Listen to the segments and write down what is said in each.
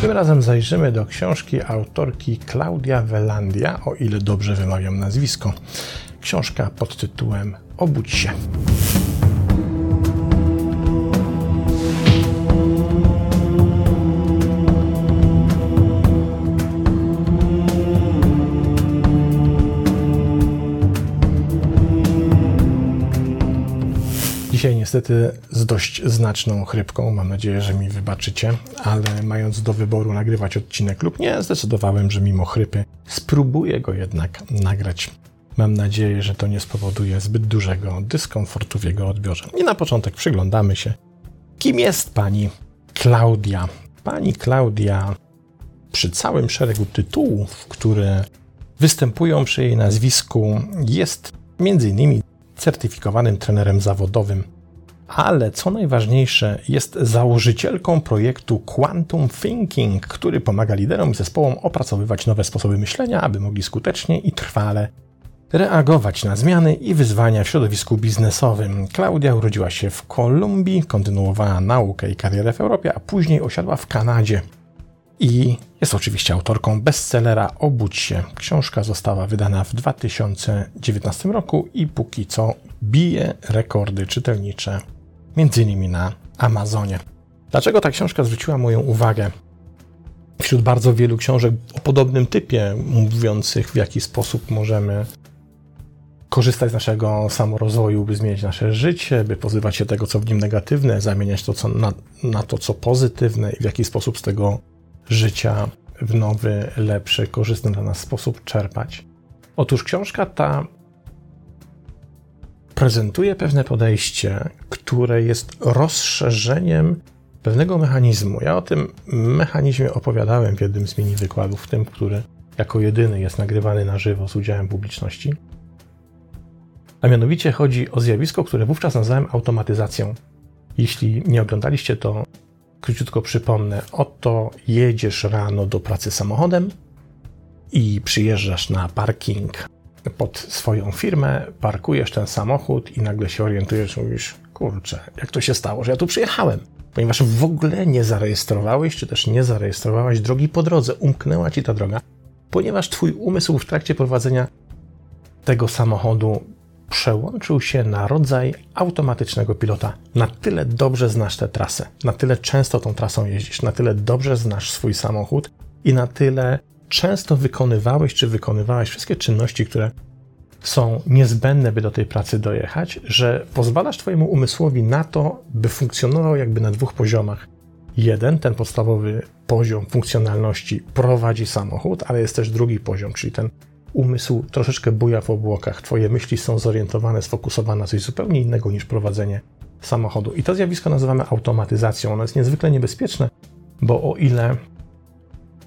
Tym razem zajrzymy do książki autorki Klaudia Velandia, o ile dobrze wymawiam nazwisko. Książka pod tytułem Obudź się. Dzisiaj niestety z dość znaczną chrypką. Mam nadzieję, że mi wybaczycie, ale mając do wyboru nagrywać odcinek lub nie, zdecydowałem, że mimo chrypy spróbuję go jednak nagrać. Mam nadzieję, że to nie spowoduje zbyt dużego dyskomfortu w jego odbiorze. I na początek przyglądamy się, kim jest pani Klaudia. Pani Klaudia, przy całym szeregu tytułów, które występują przy jej nazwisku, jest między innymi certyfikowanym trenerem zawodowym, ale co najważniejsze, jest założycielką projektu Quantum Thinking, który pomaga liderom i zespołom opracowywać nowe sposoby myślenia, aby mogli skutecznie i trwale reagować na zmiany i wyzwania w środowisku biznesowym. Klaudia urodziła się w Kolumbii, kontynuowała naukę i karierę w Europie, a później osiadła w Kanadzie. I jest oczywiście autorką bestsellera Obudź się. Książka została wydana w 2019 roku i póki co bije rekordy czytelnicze, między innymi na Amazonie. Dlaczego ta książka zwróciła moją uwagę? Wśród bardzo wielu książek o podobnym typie, mówiących w jaki sposób możemy korzystać z naszego samorozwoju, by zmienić nasze życie, by pozywać się tego, co w nim negatywne, zamieniać to co, na, na to, co pozytywne i w jaki sposób z tego życia w nowy, lepszy, korzystny dla nas sposób czerpać. Otóż książka ta prezentuje pewne podejście, które jest rozszerzeniem pewnego mechanizmu. Ja o tym mechanizmie opowiadałem w jednym z mini wykładów, w tym, który jako jedyny jest nagrywany na żywo z udziałem publiczności. A mianowicie chodzi o zjawisko, które wówczas nazwałem automatyzacją. Jeśli nie oglądaliście, to króciutko przypomnę. Oto jedziesz rano do pracy samochodem i przyjeżdżasz na parking pod swoją firmę, parkujesz ten samochód i nagle się orientujesz, mówisz, kurczę, jak to się stało, że ja tu przyjechałem? Ponieważ w ogóle nie zarejestrowałeś, czy też nie zarejestrowałaś drogi po drodze, umknęła ci ta droga, ponieważ twój umysł w trakcie prowadzenia tego samochodu przełączył się na rodzaj automatycznego pilota. Na tyle dobrze znasz tę trasę, na tyle często tą trasą jeździsz, na tyle dobrze znasz swój samochód i na tyle często wykonywałeś czy wykonywałeś wszystkie czynności, które są niezbędne, by do tej pracy dojechać, że pozwalasz Twojemu umysłowi na to, by funkcjonował jakby na dwóch poziomach. Jeden, ten podstawowy poziom funkcjonalności prowadzi samochód, ale jest też drugi poziom, czyli ten umysł troszeczkę buja w obłokach. Twoje myśli są zorientowane, sfokusowane na coś zupełnie innego niż prowadzenie samochodu. I to zjawisko nazywamy automatyzacją. Ono jest niezwykle niebezpieczne, bo o ile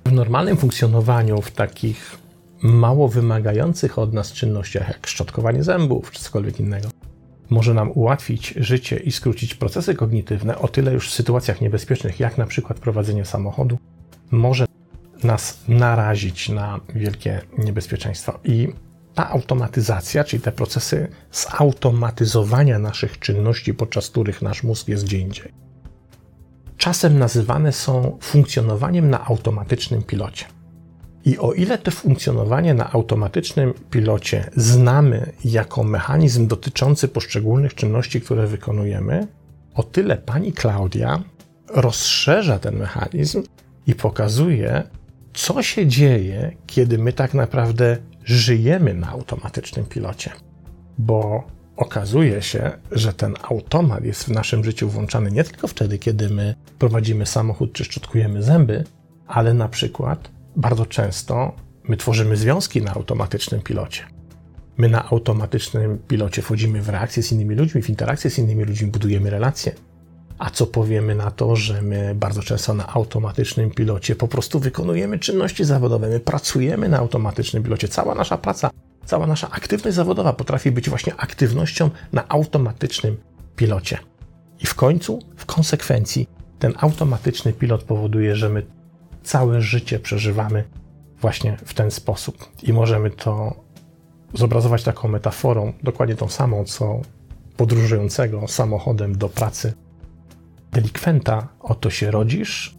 w normalnym funkcjonowaniu, w takich mało wymagających od nas czynnościach, jak szczotkowanie zębów czy cokolwiek innego, może nam ułatwić życie i skrócić procesy kognitywne, o tyle już w sytuacjach niebezpiecznych, jak na przykład prowadzenie samochodu, może nas narazić na wielkie niebezpieczeństwo. I ta automatyzacja, czyli te procesy zautomatyzowania naszych czynności, podczas których nasz mózg jest gdzie indziej, czasem nazywane są funkcjonowaniem na automatycznym pilocie. I o ile to funkcjonowanie na automatycznym pilocie znamy jako mechanizm dotyczący poszczególnych czynności, które wykonujemy, o tyle pani Klaudia rozszerza ten mechanizm i pokazuje, co się dzieje, kiedy my tak naprawdę żyjemy na automatycznym pilocie. Bo okazuje się, że ten automat jest w naszym życiu włączany nie tylko wtedy, kiedy my prowadzimy samochód czy szczotkujemy zęby, ale na przykład bardzo często my tworzymy związki na automatycznym pilocie. My na automatycznym pilocie wchodzimy w reakcje z innymi ludźmi, w interakcje z innymi ludźmi, budujemy relacje. A co powiemy na to, że my bardzo często na automatycznym pilocie po prostu wykonujemy czynności zawodowe, my pracujemy na automatycznym pilocie. Cała nasza praca, cała nasza aktywność zawodowa potrafi być właśnie aktywnością na automatycznym pilocie. I w końcu, w konsekwencji, ten automatyczny pilot powoduje, że my całe życie przeżywamy właśnie w ten sposób. I możemy to zobrazować taką metaforą, dokładnie tą samą, co podróżującego samochodem do pracy delikwenta, oto się rodzisz,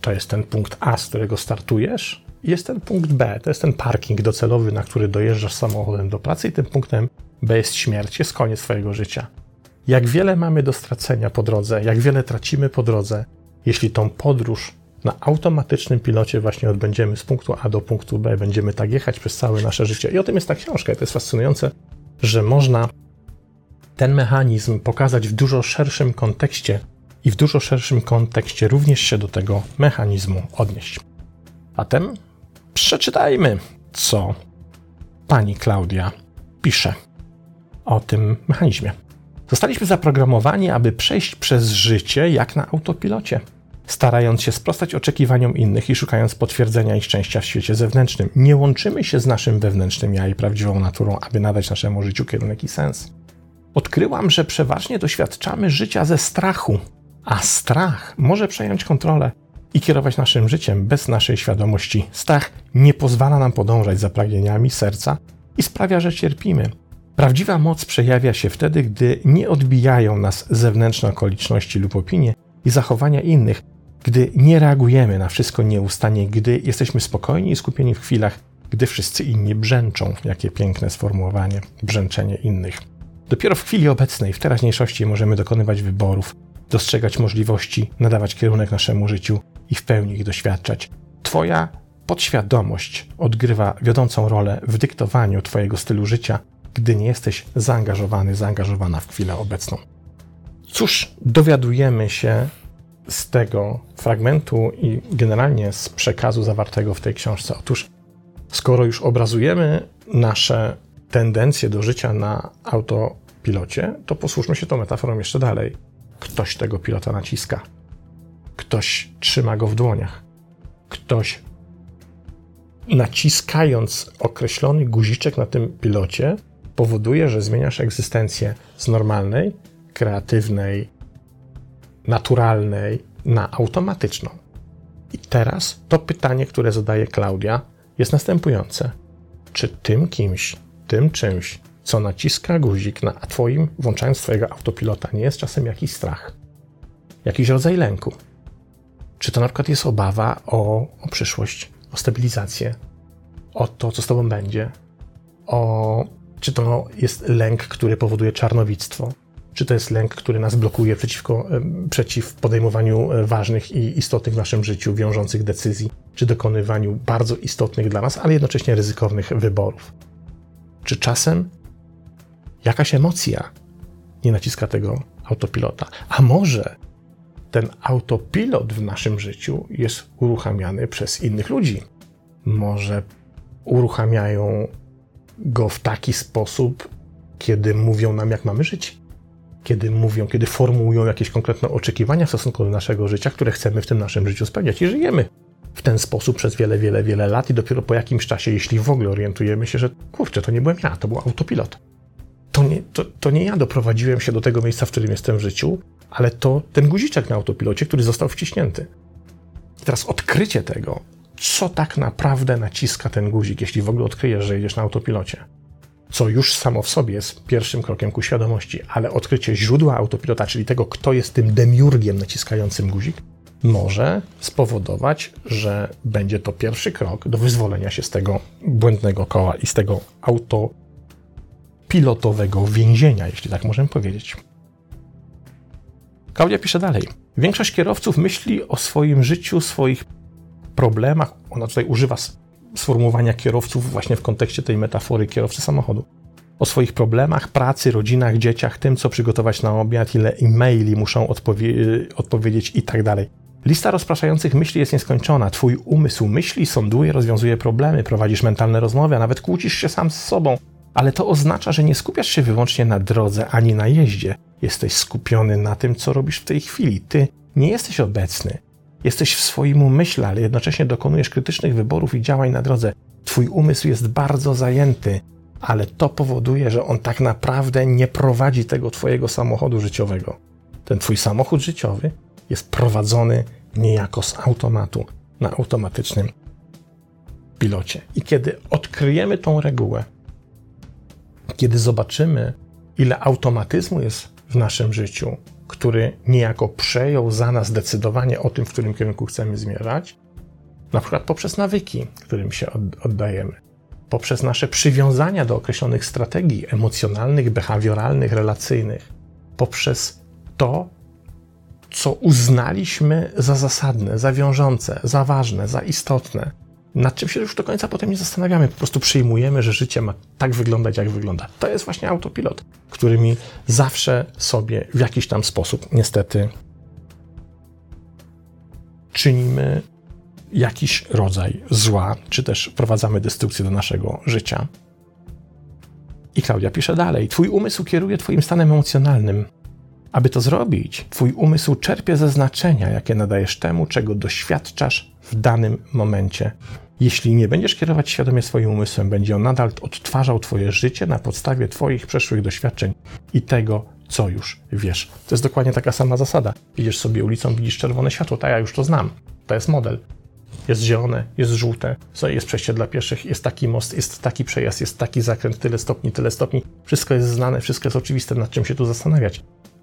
To jest ten punkt A, z którego startujesz. Jest ten punkt B, to jest ten parking docelowy, na który dojeżdżasz samochodem do pracy, i tym punktem B jest śmierć, jest koniec Twojego życia. Jak wiele mamy do stracenia po drodze, jak wiele tracimy po drodze, jeśli tą podróż na automatycznym pilocie właśnie odbędziemy z punktu A do punktu B, będziemy tak jechać przez całe nasze życie. I o tym jest ta książka. I to jest fascynujące, że można ten mechanizm pokazać w dużo szerszym kontekście i w dużo szerszym kontekście również się do tego mechanizmu odnieść. A Zatem przeczytajmy, co pani Klaudia pisze o tym mechanizmie. Zostaliśmy zaprogramowani, aby przejść przez życie jak na autopilocie, starając się sprostać oczekiwaniom innych i szukając potwierdzenia ich szczęścia w świecie zewnętrznym. Nie łączymy się z naszym wewnętrznym ja i prawdziwą naturą, aby nadać naszemu życiu kierunek i sens. Odkryłam, że przeważnie doświadczamy życia ze strachu, a strach może przejąć kontrolę i kierować naszym życiem bez naszej świadomości. Strach nie pozwala nam podążać za pragnieniami serca i sprawia, że cierpimy. Prawdziwa moc przejawia się wtedy, gdy nie odbijają nas zewnętrzne okoliczności lub opinie i zachowania innych, gdy nie reagujemy na wszystko nieustannie, gdy jesteśmy spokojni i skupieni w chwilach, gdy wszyscy inni brzęczą. Jakie piękne sformułowanie brzęczenie innych. Dopiero w chwili obecnej, w teraźniejszości możemy dokonywać wyborów, dostrzegać możliwości, nadawać kierunek naszemu życiu i w pełni ich doświadczać. Twoja podświadomość odgrywa wiodącą rolę w dyktowaniu Twojego stylu życia, gdy nie jesteś zaangażowany, zaangażowana w chwilę obecną. Cóż dowiadujemy się z tego fragmentu i generalnie z przekazu zawartego w tej książce? Otóż, skoro już obrazujemy nasze tendencje do życia na autopilocie, to posłużmy się tą metaforą jeszcze dalej. Ktoś tego pilota naciska. Ktoś trzyma go w dłoniach. Ktoś naciskając określony guziczek na tym pilocie, powoduje, że zmieniasz egzystencję z normalnej, kreatywnej, naturalnej na automatyczną. I teraz to pytanie, które zadaje Klaudia, jest następujące. Czy tym kimś, tym czymś, co naciska guzik na Twoim, włączając Twojego autopilota, nie jest czasem jakiś strach? Jakiś rodzaj lęku? Czy to na przykład jest obawa o, o przyszłość, o stabilizację, o to, co z Tobą będzie, o czy to jest lęk, który powoduje czarnowictwo? Czy to jest lęk, który nas blokuje przeciwko, przeciw podejmowaniu e, ważnych i istotnych w naszym życiu, wiążących decyzji, czy dokonywaniu bardzo istotnych dla nas, ale jednocześnie ryzykownych wyborów? Czy czasem jakaś emocja nie naciska tego autopilota? A może ten autopilot w naszym życiu jest uruchamiany przez innych ludzi? Może uruchamiają go w taki sposób, kiedy mówią nam, jak mamy żyć. Kiedy mówią, kiedy formułują jakieś konkretne oczekiwania w stosunku do naszego życia, które chcemy w tym naszym życiu spełniać i żyjemy w ten sposób przez wiele, wiele, wiele lat i dopiero po jakimś czasie, jeśli w ogóle orientujemy się, że kurczę, to nie byłem ja, to był autopilot. To nie, to, to nie ja doprowadziłem się do tego miejsca, w którym jestem w życiu, ale to ten guziczek na autopilocie, który został wciśnięty. I teraz odkrycie tego co tak naprawdę naciska ten guzik, jeśli w ogóle odkryjesz, że jedziesz na autopilocie. Co już samo w sobie jest pierwszym krokiem ku świadomości, ale odkrycie źródła autopilota, czyli tego, kto jest tym demiurgiem naciskającym guzik, może spowodować, że będzie to pierwszy krok do wyzwolenia się z tego błędnego koła i z tego autopilotowego więzienia, jeśli tak możemy powiedzieć. Klaudia pisze dalej. Większość kierowców myśli o swoim życiu, swoich problemach. Ona tutaj używa sformułowania kierowców właśnie w kontekście tej metafory kierowcy samochodu. O swoich problemach, pracy, rodzinach, dzieciach, tym, co przygotować na obiad, ile e-maili muszą odpowie odpowiedzieć i tak dalej. Lista rozpraszających myśli jest nieskończona. Twój umysł myśli, sąduje, rozwiązuje problemy, prowadzisz mentalne rozmowy, a nawet kłócisz się sam z sobą. Ale to oznacza, że nie skupiasz się wyłącznie na drodze ani na jeździe. Jesteś skupiony na tym, co robisz w tej chwili. Ty nie jesteś obecny. Jesteś w swoim umyśle, ale jednocześnie dokonujesz krytycznych wyborów i działań na drodze. Twój umysł jest bardzo zajęty, ale to powoduje, że on tak naprawdę nie prowadzi tego Twojego samochodu życiowego. Ten Twój samochód życiowy jest prowadzony niejako z automatu, na automatycznym pilocie. I kiedy odkryjemy tą regułę, kiedy zobaczymy, ile automatyzmu jest w naszym życiu, który niejako przejął za nas decydowanie o tym, w którym kierunku chcemy zmierzać, na przykład poprzez nawyki, którym się oddajemy, poprzez nasze przywiązania do określonych strategii emocjonalnych, behawioralnych, relacyjnych, poprzez to, co uznaliśmy za zasadne, za wiążące, za ważne, za istotne, nad czym się już do końca potem nie zastanawiamy, po prostu przyjmujemy, że życie ma tak wyglądać, jak wygląda. To jest właśnie autopilot, którymi zawsze sobie w jakiś tam sposób niestety czynimy jakiś rodzaj zła, czy też wprowadzamy destrukcję do naszego życia. I Klaudia pisze dalej: Twój umysł kieruje Twoim stanem emocjonalnym. Aby to zrobić, Twój umysł czerpie ze znaczenia, jakie nadajesz temu, czego doświadczasz w danym momencie. Jeśli nie będziesz kierować świadomie swoim umysłem, będzie on nadal odtwarzał Twoje życie na podstawie Twoich przeszłych doświadczeń i tego, co już wiesz. To jest dokładnie taka sama zasada. Idziesz sobie ulicą, widzisz czerwone światło, tak ja już to znam. To jest model. Jest zielone, jest żółte, jest przejście dla pieszych, jest taki most, jest taki przejazd, jest taki zakręt, tyle stopni, tyle stopni. Wszystko jest znane, wszystko jest oczywiste, nad czym się tu zastanawiać.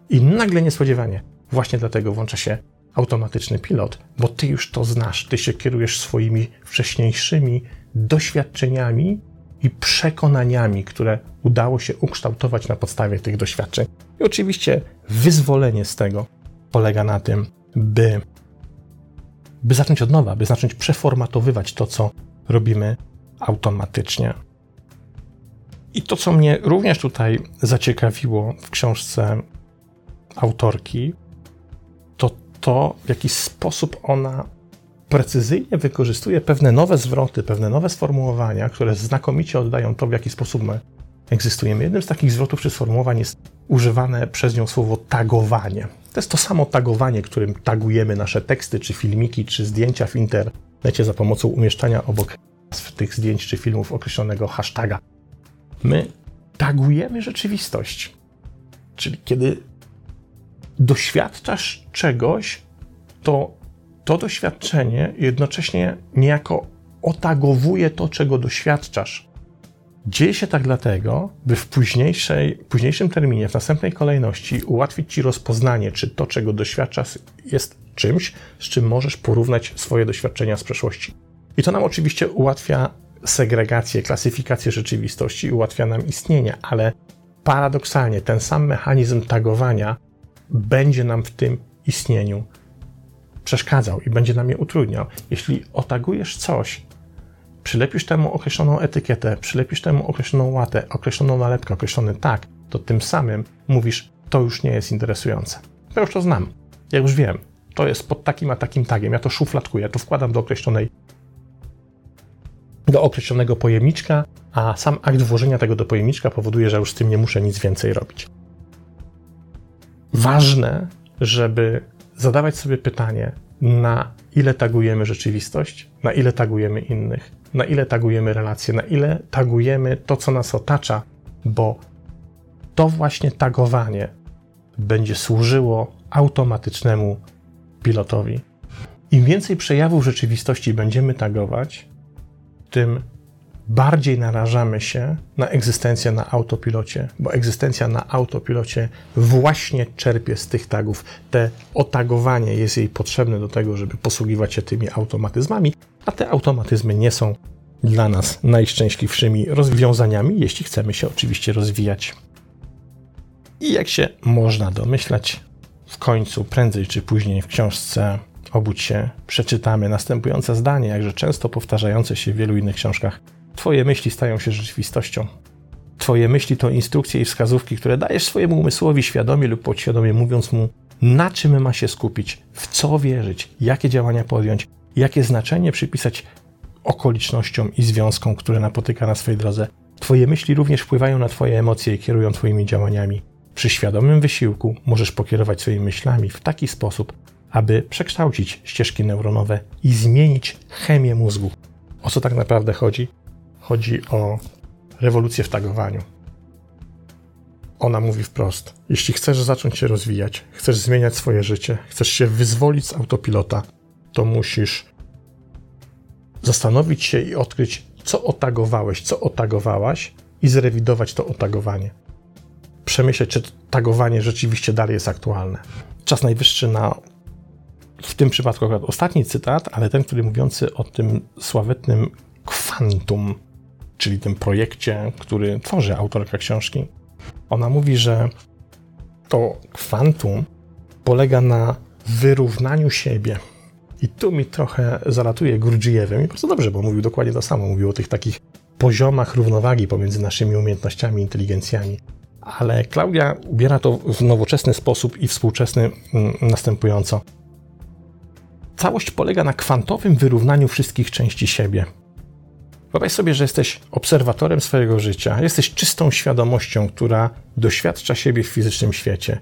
I nagle niespodziewanie, właśnie dlatego włącza się automatyczny pilot, bo ty już to znasz, ty się kierujesz swoimi wcześniejszymi doświadczeniami i przekonaniami, które udało się ukształtować na podstawie tych doświadczeń. I oczywiście wyzwolenie z tego polega na tym, by, by zacząć od nowa, by zacząć przeformatowywać to, co robimy automatycznie. I to, co mnie również tutaj zaciekawiło w książce autorki, to, w jaki sposób ona precyzyjnie wykorzystuje pewne nowe zwroty, pewne nowe sformułowania, które znakomicie oddają to, w jaki sposób my egzystujemy. Jednym z takich zwrotów czy sformułowań jest używane przez nią słowo tagowanie. To jest to samo tagowanie, którym tagujemy nasze teksty, czy filmiki, czy zdjęcia w internecie za pomocą umieszczania obok tych zdjęć czy filmów określonego hashtaga. My tagujemy rzeczywistość. Czyli kiedy doświadczasz czegoś, to to doświadczenie jednocześnie niejako otagowuje to, czego doświadczasz. Dzieje się tak dlatego, by w późniejszej, późniejszym terminie, w następnej kolejności ułatwić ci rozpoznanie, czy to, czego doświadczasz, jest czymś, z czym możesz porównać swoje doświadczenia z przeszłości. I to nam oczywiście ułatwia segregację, klasyfikację rzeczywistości, ułatwia nam istnienie, ale paradoksalnie ten sam mechanizm tagowania będzie nam w tym istnieniu przeszkadzał i będzie nam je utrudniał. Jeśli otagujesz coś, przylepisz temu określoną etykietę, przylepisz temu określoną łatę, określoną nalepkę, określony tak, to tym samym mówisz, to już nie jest interesujące. Ja już to znam, ja już wiem, to jest pod takim a takim tagiem, ja to szufladkuję, to wkładam do określonej do określonego pojemniczka, a sam akt włożenia tego do pojemniczka powoduje, że już z tym nie muszę nic więcej robić ważne, żeby zadawać sobie pytanie, na ile tagujemy rzeczywistość, na ile tagujemy innych, na ile tagujemy relacje, na ile tagujemy to, co nas otacza, bo to właśnie tagowanie będzie służyło automatycznemu pilotowi. Im więcej przejawów rzeczywistości będziemy tagować, tym bardziej narażamy się na egzystencję na autopilocie, bo egzystencja na autopilocie właśnie czerpie z tych tagów. Te otagowanie jest jej potrzebne do tego, żeby posługiwać się tymi automatyzmami, a te automatyzmy nie są dla nas najszczęśliwszymi rozwiązaniami, jeśli chcemy się oczywiście rozwijać. I jak się można domyślać, w końcu, prędzej czy później w książce Obudź się, przeczytamy następujące zdanie, jakże często powtarzające się w wielu innych książkach Twoje myśli stają się rzeczywistością. Twoje myśli to instrukcje i wskazówki, które dajesz swojemu umysłowi świadomie lub podświadomie, mówiąc mu, na czym ma się skupić, w co wierzyć, jakie działania podjąć, jakie znaczenie przypisać okolicznościom i związkom, które napotyka na swojej drodze. Twoje myśli również wpływają na Twoje emocje i kierują Twoimi działaniami. Przy świadomym wysiłku możesz pokierować swoimi myślami w taki sposób, aby przekształcić ścieżki neuronowe i zmienić chemię mózgu. O co tak naprawdę chodzi? Chodzi o rewolucję w tagowaniu. Ona mówi wprost: Jeśli chcesz zacząć się rozwijać, chcesz zmieniać swoje życie, chcesz się wyzwolić z autopilota, to musisz zastanowić się i odkryć, co otagowałeś, co otagowałaś, i zrewidować to otagowanie. przemyśleć, czy tagowanie rzeczywiście dalej jest aktualne. Czas najwyższy na w tym przypadku akurat ostatni cytat, ale ten, który mówiący o tym sławetnym kwantum, czyli tym projekcie, który tworzy autorka książki. Ona mówi, że to kwantum polega na wyrównaniu siebie. I tu mi trochę zalatuje Gurdjieffem i bardzo dobrze, bo mówił dokładnie to samo. Mówił o tych takich poziomach równowagi pomiędzy naszymi umiejętnościami, inteligencjami. Ale Klaudia ubiera to w nowoczesny sposób i współczesny mm, następująco. Całość polega na kwantowym wyrównaniu wszystkich części siebie. Wyobraź sobie, że jesteś obserwatorem swojego życia, jesteś czystą świadomością, która doświadcza siebie w fizycznym świecie.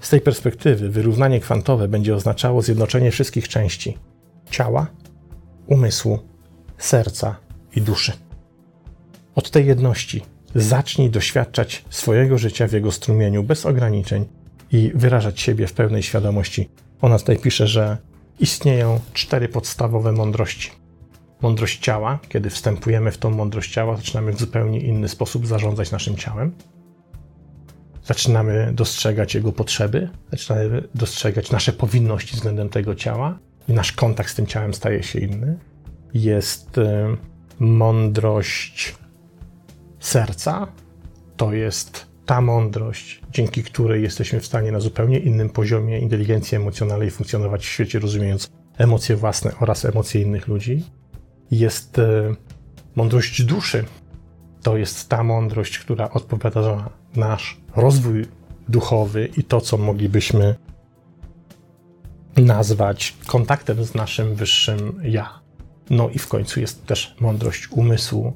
Z tej perspektywy wyrównanie kwantowe będzie oznaczało zjednoczenie wszystkich części ciała, umysłu, serca i duszy. Od tej jedności zacznij doświadczać swojego życia w jego strumieniu bez ograniczeń i wyrażać siebie w pełnej świadomości. Ona tutaj pisze, że istnieją cztery podstawowe mądrości. Mądrość ciała, kiedy wstępujemy w tą mądrość ciała, zaczynamy w zupełnie inny sposób zarządzać naszym ciałem. Zaczynamy dostrzegać jego potrzeby, zaczynamy dostrzegać nasze powinności względem tego ciała i nasz kontakt z tym ciałem staje się inny. Jest y, mądrość serca, to jest ta mądrość, dzięki której jesteśmy w stanie na zupełnie innym poziomie inteligencji emocjonalnej funkcjonować w świecie, rozumiejąc emocje własne oraz emocje innych ludzi. Jest e, mądrość duszy. To jest ta mądrość, która odpowiada za nasz rozwój duchowy i to, co moglibyśmy nazwać kontaktem z naszym wyższym ja. No i w końcu jest też mądrość umysłu,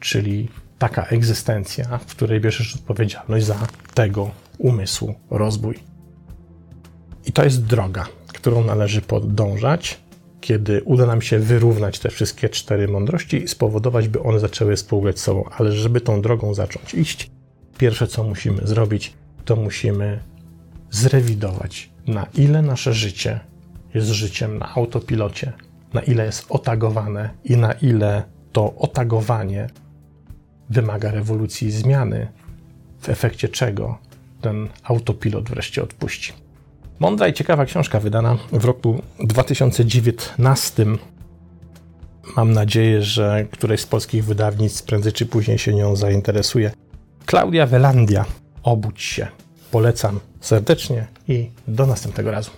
czyli taka egzystencja, w której bierzesz odpowiedzialność za tego umysłu rozwój. I to jest droga, którą należy podążać, kiedy uda nam się wyrównać te wszystkie cztery mądrości i spowodować, by one zaczęły współgrać z sobą. Ale żeby tą drogą zacząć iść, pierwsze co musimy zrobić, to musimy zrewidować, na ile nasze życie jest życiem na autopilocie, na ile jest otagowane i na ile to otagowanie wymaga rewolucji zmiany, w efekcie czego ten autopilot wreszcie odpuści. Mądra i ciekawa książka wydana w roku 2019. Mam nadzieję, że któreś z polskich wydawnictw prędzej czy później się nią zainteresuje. Klaudia Welandia. Obudź się. Polecam serdecznie i do następnego razu.